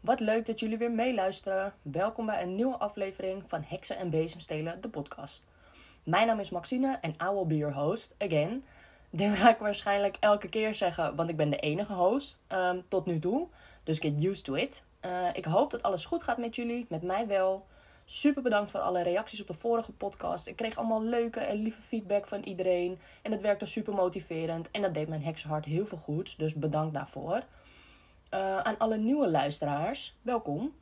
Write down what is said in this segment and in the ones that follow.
Wat leuk dat jullie weer meeluisteren. Welkom bij een nieuwe aflevering van Heksen en Bezemstelen, de podcast. Mijn naam is Maxine en I will be your host again. Dit ga ik waarschijnlijk elke keer zeggen, want ik ben de enige host um, tot nu toe. Dus get used to it. Uh, ik hoop dat alles goed gaat met jullie, met mij wel. Super bedankt voor alle reacties op de vorige podcast. Ik kreeg allemaal leuke en lieve feedback van iedereen. En het werkte super motiverend. En dat deed mijn heksenhart heel veel goeds. Dus bedankt daarvoor. Uh, aan alle nieuwe luisteraars, welkom.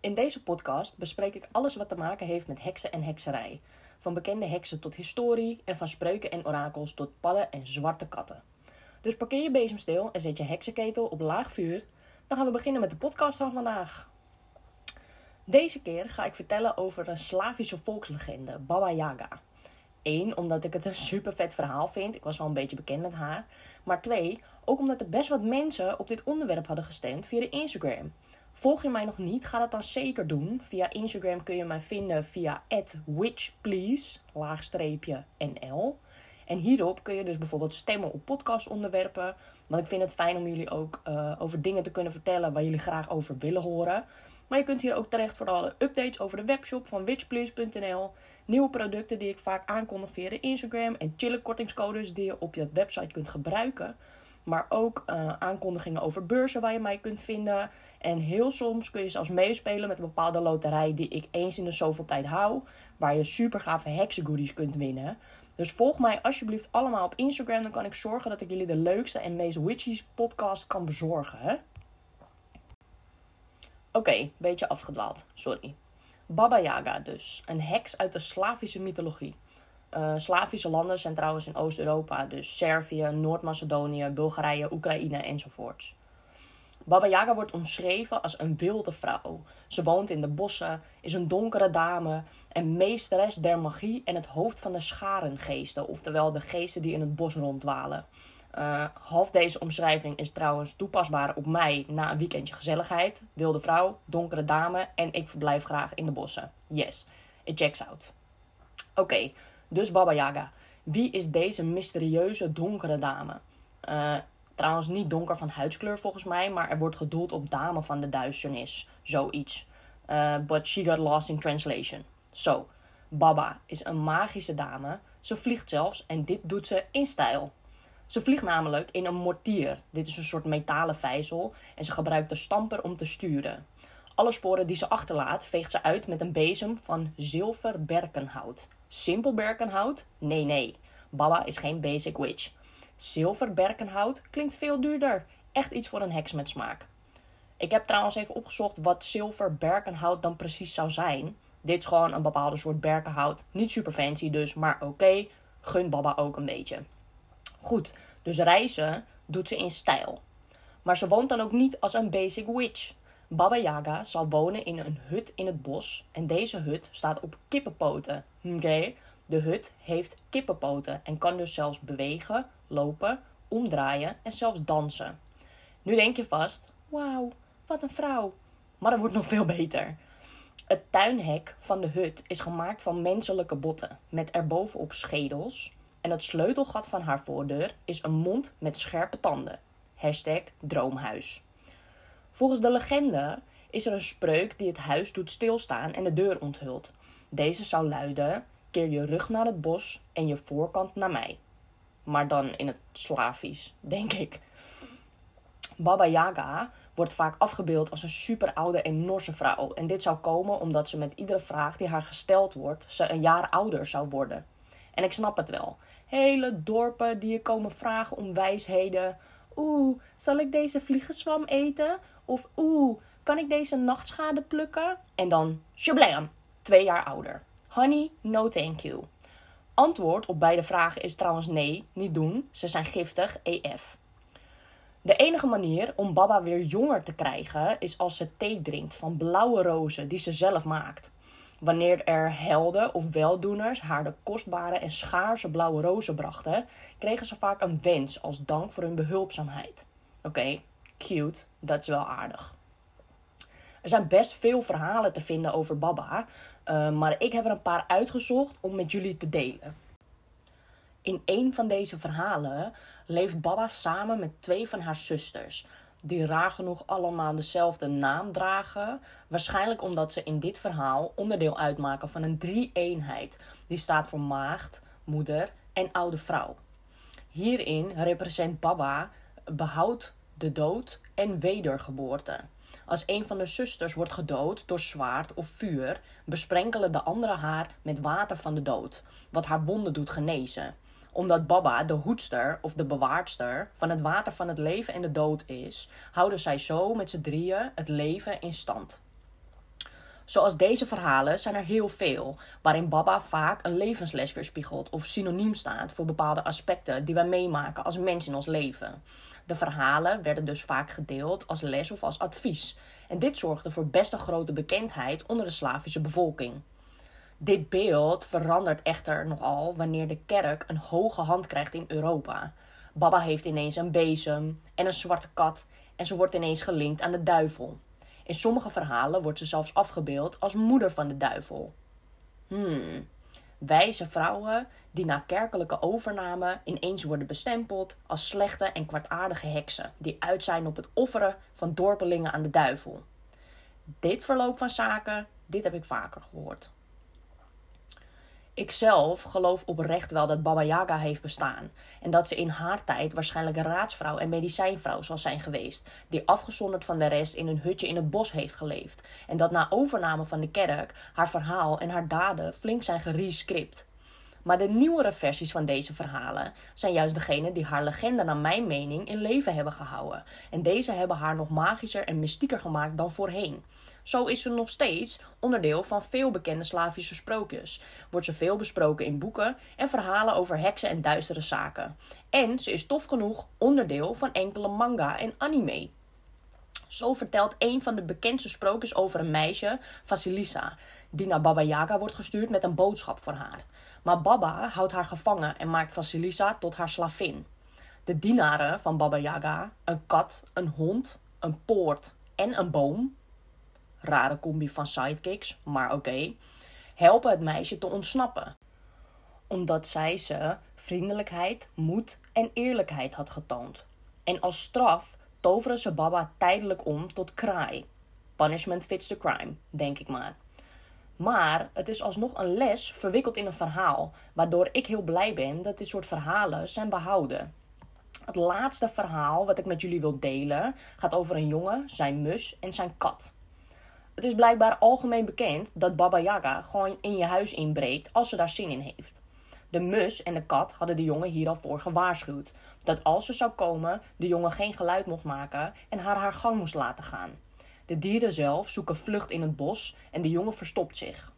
In deze podcast bespreek ik alles wat te maken heeft met heksen en hekserij. Van bekende heksen tot historie en van spreuken en orakels tot padden en zwarte katten. Dus parkeer je bezemsteel en zet je heksenketel op laag vuur. Dan gaan we beginnen met de podcast van vandaag. Deze keer ga ik vertellen over een Slavische volkslegende, Baba Yaga. Eén, omdat ik het een super vet verhaal vind. Ik was al een beetje bekend met haar. Maar twee, ook omdat er best wat mensen op dit onderwerp hadden gestemd via de Instagram. Volg je mij nog niet? Ga dat dan zeker doen. Via Instagram kun je mij vinden via witchplease, laagstreepje NL. En hierop kun je dus bijvoorbeeld stemmen op podcastonderwerpen. Want ik vind het fijn om jullie ook uh, over dingen te kunnen vertellen waar jullie graag over willen horen. Maar je kunt hier ook terecht voor alle updates over de webshop van witchplease.nl. Nieuwe producten die ik vaak aankondig via Instagram. En chille kortingscodes die je op je website kunt gebruiken. Maar ook uh, aankondigingen over beurzen waar je mij kunt vinden. En heel soms kun je zelfs meespelen met een bepaalde loterij die ik eens in de zoveel tijd hou. Waar je super gave heksengoodies kunt winnen. Dus volg mij alsjeblieft allemaal op Instagram. Dan kan ik zorgen dat ik jullie de leukste en meest witchy podcast kan bezorgen. Oké, okay, beetje afgedwaald. Sorry. Baba Yaga dus. Een heks uit de Slavische mythologie. Uh, Slavische landen zijn trouwens in Oost-Europa. Dus Servië, Noord-Macedonië, Bulgarije, Oekraïne enzovoorts. Baba Yaga wordt omschreven als een wilde vrouw. Ze woont in de bossen, is een donkere dame en meesteres der magie en het hoofd van de scharengeesten, oftewel de geesten die in het bos ronddwalen. Uh, half deze omschrijving is trouwens toepasbaar op mij na een weekendje gezelligheid. Wilde vrouw, donkere dame en ik verblijf graag in de bossen. Yes, it checks out. Oké, dus Baba Yaga. Wie is deze mysterieuze donkere dame? Uh, trouwens niet donker van huidskleur volgens mij, maar er wordt gedoeld op dame van de duisternis. Zoiets. Uh, but she got lost in translation. So, Baba is een magische dame. Ze vliegt zelfs en dit doet ze in stijl. Ze vliegt namelijk in een mortier. Dit is een soort metalen vijzel en ze gebruikt de stamper om te sturen. Alle sporen die ze achterlaat veegt ze uit met een bezem van zilver berkenhout. Simpel berkenhout? Nee, nee. Baba is geen basic witch. Zilver berkenhout klinkt veel duurder. Echt iets voor een heks met smaak. Ik heb trouwens even opgezocht wat zilver berkenhout dan precies zou zijn. Dit is gewoon een bepaalde soort berkenhout. Niet super fancy dus, maar oké. Gun Baba ook een beetje. Goed, dus reizen doet ze in stijl. Maar ze woont dan ook niet als een basic witch. Baba Yaga zal wonen in een hut in het bos en deze hut staat op kippenpoten. Oké, de hut heeft kippenpoten en kan dus zelfs bewegen, lopen, omdraaien en zelfs dansen. Nu denk je vast, wauw, wat een vrouw. Maar dat wordt nog veel beter. Het tuinhek van de hut is gemaakt van menselijke botten met erbovenop schedels, en het sleutelgat van haar voordeur is een mond met scherpe tanden. Hashtag droomhuis. Volgens de legende is er een spreuk die het huis doet stilstaan en de deur onthult. Deze zou luiden: keer je rug naar het bos en je voorkant naar mij. Maar dan in het Slavisch, denk ik. Baba Yaga wordt vaak afgebeeld als een super oude en norse vrouw. En dit zou komen omdat ze met iedere vraag die haar gesteld wordt, ze een jaar ouder zou worden. En ik snap het wel hele dorpen die je komen vragen om wijsheden. Oeh, zal ik deze vliegenzwam eten? Of oeh, kan ik deze nachtschade plukken? En dan, shablam, twee jaar ouder. Honey, no thank you. Antwoord op beide vragen is trouwens nee, niet doen. Ze zijn giftig, EF. De enige manier om Baba weer jonger te krijgen is als ze thee drinkt van blauwe rozen die ze zelf maakt. Wanneer er helden of weldoeners haar de kostbare en schaarse blauwe rozen brachten, kregen ze vaak een wens als dank voor hun behulpzaamheid. Oké, cute, dat is wel aardig. Er zijn best veel verhalen te vinden over Baba, uh, maar ik heb er een paar uitgezocht om met jullie te delen. In een van deze verhalen leeft Baba samen met twee van haar zusters. Die raar genoeg allemaal dezelfde naam dragen. Waarschijnlijk omdat ze in dit verhaal onderdeel uitmaken van een drie-eenheid. Die staat voor maagd, moeder en oude vrouw. Hierin represent Baba behoud de dood en wedergeboorte. Als een van de zusters wordt gedood door zwaard of vuur, besprenkelen de andere haar met water van de dood, wat haar wonden doet genezen. Omdat Baba de hoedster of de bewaardster van het water van het leven en de dood is, houden zij zo met z'n drieën het leven in stand. Zoals deze verhalen zijn er heel veel, waarin Baba vaak een levensles weerspiegelt of synoniem staat voor bepaalde aspecten die wij meemaken als mens in ons leven. De verhalen werden dus vaak gedeeld als les of als advies. En dit zorgde voor best een grote bekendheid onder de Slavische bevolking. Dit beeld verandert echter nogal wanneer de kerk een hoge hand krijgt in Europa. Baba heeft ineens een bezem en een zwarte kat en ze wordt ineens gelinkt aan de duivel. In sommige verhalen wordt ze zelfs afgebeeld als moeder van de duivel. Hmm, wijze vrouwen die na kerkelijke overname ineens worden bestempeld als slechte en kwartaardige heksen die uit zijn op het offeren van dorpelingen aan de duivel. Dit verloop van zaken, dit heb ik vaker gehoord. Ikzelf geloof oprecht wel dat Baba Yaga heeft bestaan. En dat ze in haar tijd waarschijnlijk een raadsvrouw en medicijnvrouw zal zijn geweest. Die afgezonderd van de rest in een hutje in het bos heeft geleefd. En dat na overname van de kerk haar verhaal en haar daden flink zijn gerescript. Maar de nieuwere versies van deze verhalen zijn juist degene die haar legende naar mijn mening in leven hebben gehouden. En deze hebben haar nog magischer en mystieker gemaakt dan voorheen. Zo is ze nog steeds onderdeel van veel bekende Slavische sprookjes. Wordt ze veel besproken in boeken en verhalen over heksen en duistere zaken. En ze is tof genoeg onderdeel van enkele manga en anime. Zo vertelt een van de bekendste sprookjes over een meisje, Vasilisa, die naar Baba Yaga wordt gestuurd met een boodschap voor haar. Maar Baba houdt haar gevangen en maakt Vasilisa tot haar slavin. De dienaren van Baba Yaga, een kat, een hond, een poort en een boom, rare combi van sidekicks, maar oké, helpen het meisje te ontsnappen. Omdat zij ze vriendelijkheid, moed en eerlijkheid had getoond. En als straf toveren ze Baba tijdelijk om tot kraai. Punishment fits the crime, denk ik maar. Maar het is alsnog een les verwikkeld in een verhaal, waardoor ik heel blij ben dat dit soort verhalen zijn behouden. Het laatste verhaal wat ik met jullie wil delen gaat over een jongen, zijn mus en zijn kat. Het is blijkbaar algemeen bekend dat Baba Yaga gewoon in je huis inbreekt als ze daar zin in heeft. De mus en de kat hadden de jongen hier al voor gewaarschuwd. Dat als ze zou komen, de jongen geen geluid mocht maken en haar haar gang moest laten gaan. De dieren zelf zoeken vlucht in het bos en de jongen verstopt zich.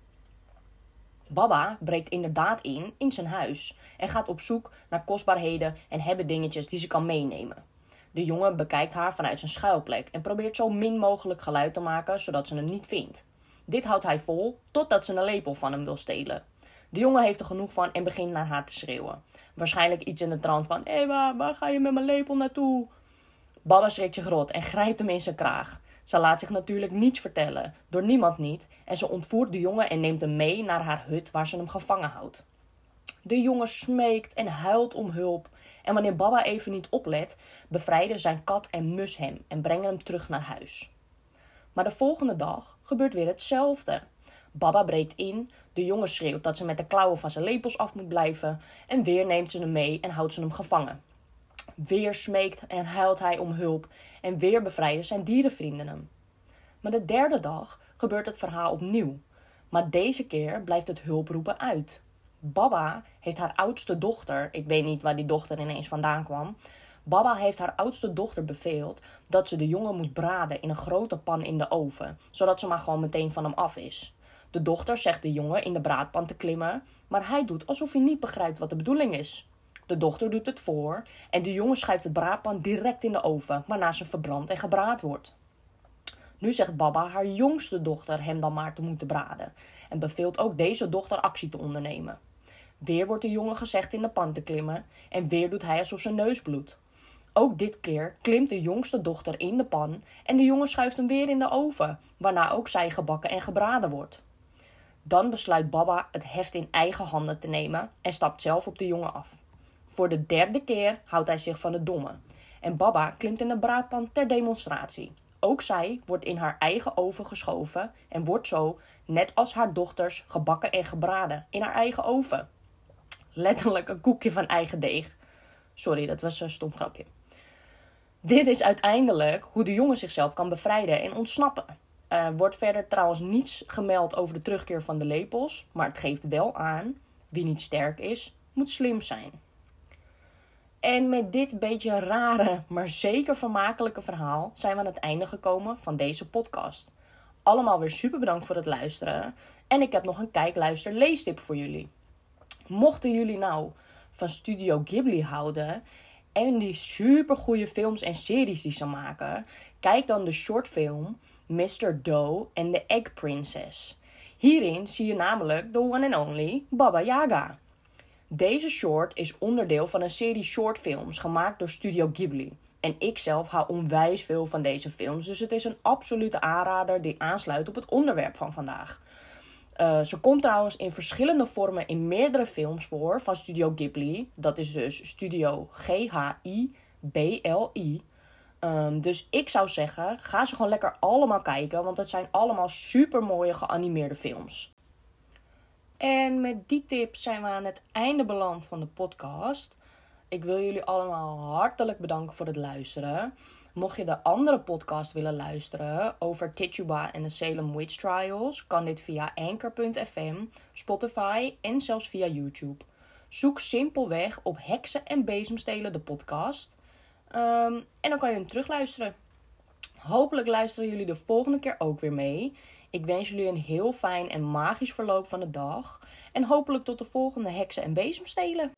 Baba breekt inderdaad in in zijn huis en gaat op zoek naar kostbaarheden en hebben dingetjes die ze kan meenemen. De jongen bekijkt haar vanuit zijn schuilplek en probeert zo min mogelijk geluid te maken zodat ze hem niet vindt. Dit houdt hij vol totdat ze een lepel van hem wil stelen. De jongen heeft er genoeg van en begint naar haar te schreeuwen. Waarschijnlijk iets in de trant van: waar ga je met mijn lepel naartoe? Baba schrikt zich rot en grijpt hem in zijn kraag. Ze laat zich natuurlijk niets vertellen, door niemand niet, en ze ontvoert de jongen en neemt hem mee naar haar hut waar ze hem gevangen houdt. De jongen smeekt en huilt om hulp, en wanneer Baba even niet oplet, bevrijden zijn kat en mus hem en brengen hem terug naar huis. Maar de volgende dag gebeurt weer hetzelfde. Baba breekt in, de jongen schreeuwt dat ze met de klauwen van zijn lepels af moet blijven, en weer neemt ze hem mee en houdt ze hem gevangen. Weer smeekt en huilt hij om hulp en weer bevrijden zijn dierenvrienden hem. Maar de derde dag gebeurt het verhaal opnieuw. Maar deze keer blijft het hulproepen uit. Baba heeft haar oudste dochter, ik weet niet waar die dochter ineens vandaan kwam. Baba heeft haar oudste dochter beveeld dat ze de jongen moet braden in een grote pan in de oven, zodat ze maar gewoon meteen van hem af is. De dochter zegt de jongen in de braadpan te klimmen, maar hij doet alsof hij niet begrijpt wat de bedoeling is. De dochter doet het voor en de jongen schuift het braadpan direct in de oven, waarna ze verbrand en gebraad wordt. Nu zegt Baba haar jongste dochter hem dan maar te moeten braden en beveelt ook deze dochter actie te ondernemen. Weer wordt de jongen gezegd in de pan te klimmen en weer doet hij alsof zijn neus bloedt. Ook dit keer klimt de jongste dochter in de pan en de jongen schuift hem weer in de oven, waarna ook zij gebakken en gebraden wordt. Dan besluit Baba het heft in eigen handen te nemen en stapt zelf op de jongen af. Voor de derde keer houdt hij zich van de domme. En Baba klimt in de braadpan ter demonstratie. Ook zij wordt in haar eigen oven geschoven en wordt zo, net als haar dochters, gebakken en gebraden in haar eigen oven. Letterlijk een koekje van eigen deeg. Sorry, dat was een stom grapje. Dit is uiteindelijk hoe de jongen zichzelf kan bevrijden en ontsnappen. Er wordt verder trouwens niets gemeld over de terugkeer van de lepels, maar het geeft wel aan: wie niet sterk is, moet slim zijn. En met dit beetje rare, maar zeker vermakelijke verhaal zijn we aan het einde gekomen van deze podcast. Allemaal weer super bedankt voor het luisteren. En ik heb nog een kijk, luister, leestip voor jullie. Mochten jullie nou van Studio Ghibli houden en die super goede films en series die ze maken, kijk dan de shortfilm Mr. Doe en the Egg Princess. Hierin zie je namelijk de one and only Baba Yaga. Deze short is onderdeel van een serie shortfilms gemaakt door Studio Ghibli. En ik zelf hou onwijs veel van deze films, dus het is een absolute aanrader die aansluit op het onderwerp van vandaag. Uh, ze komt trouwens in verschillende vormen in meerdere films voor van Studio Ghibli. Dat is dus Studio G-H-I-B-L-I. Um, dus ik zou zeggen, ga ze gewoon lekker allemaal kijken, want het zijn allemaal super mooie geanimeerde films. En met die tips zijn we aan het einde beland van de podcast. Ik wil jullie allemaal hartelijk bedanken voor het luisteren. Mocht je de andere podcast willen luisteren over Tituba en de Salem Witch Trials, kan dit via Anchor.fm, Spotify en zelfs via YouTube. Zoek simpelweg op Heksen en Bezemstelen de podcast. Um, en dan kan je hem terugluisteren. Hopelijk luisteren jullie de volgende keer ook weer mee. Ik wens jullie een heel fijn en magisch verloop van de dag. En hopelijk tot de volgende heksen en bezemstelen.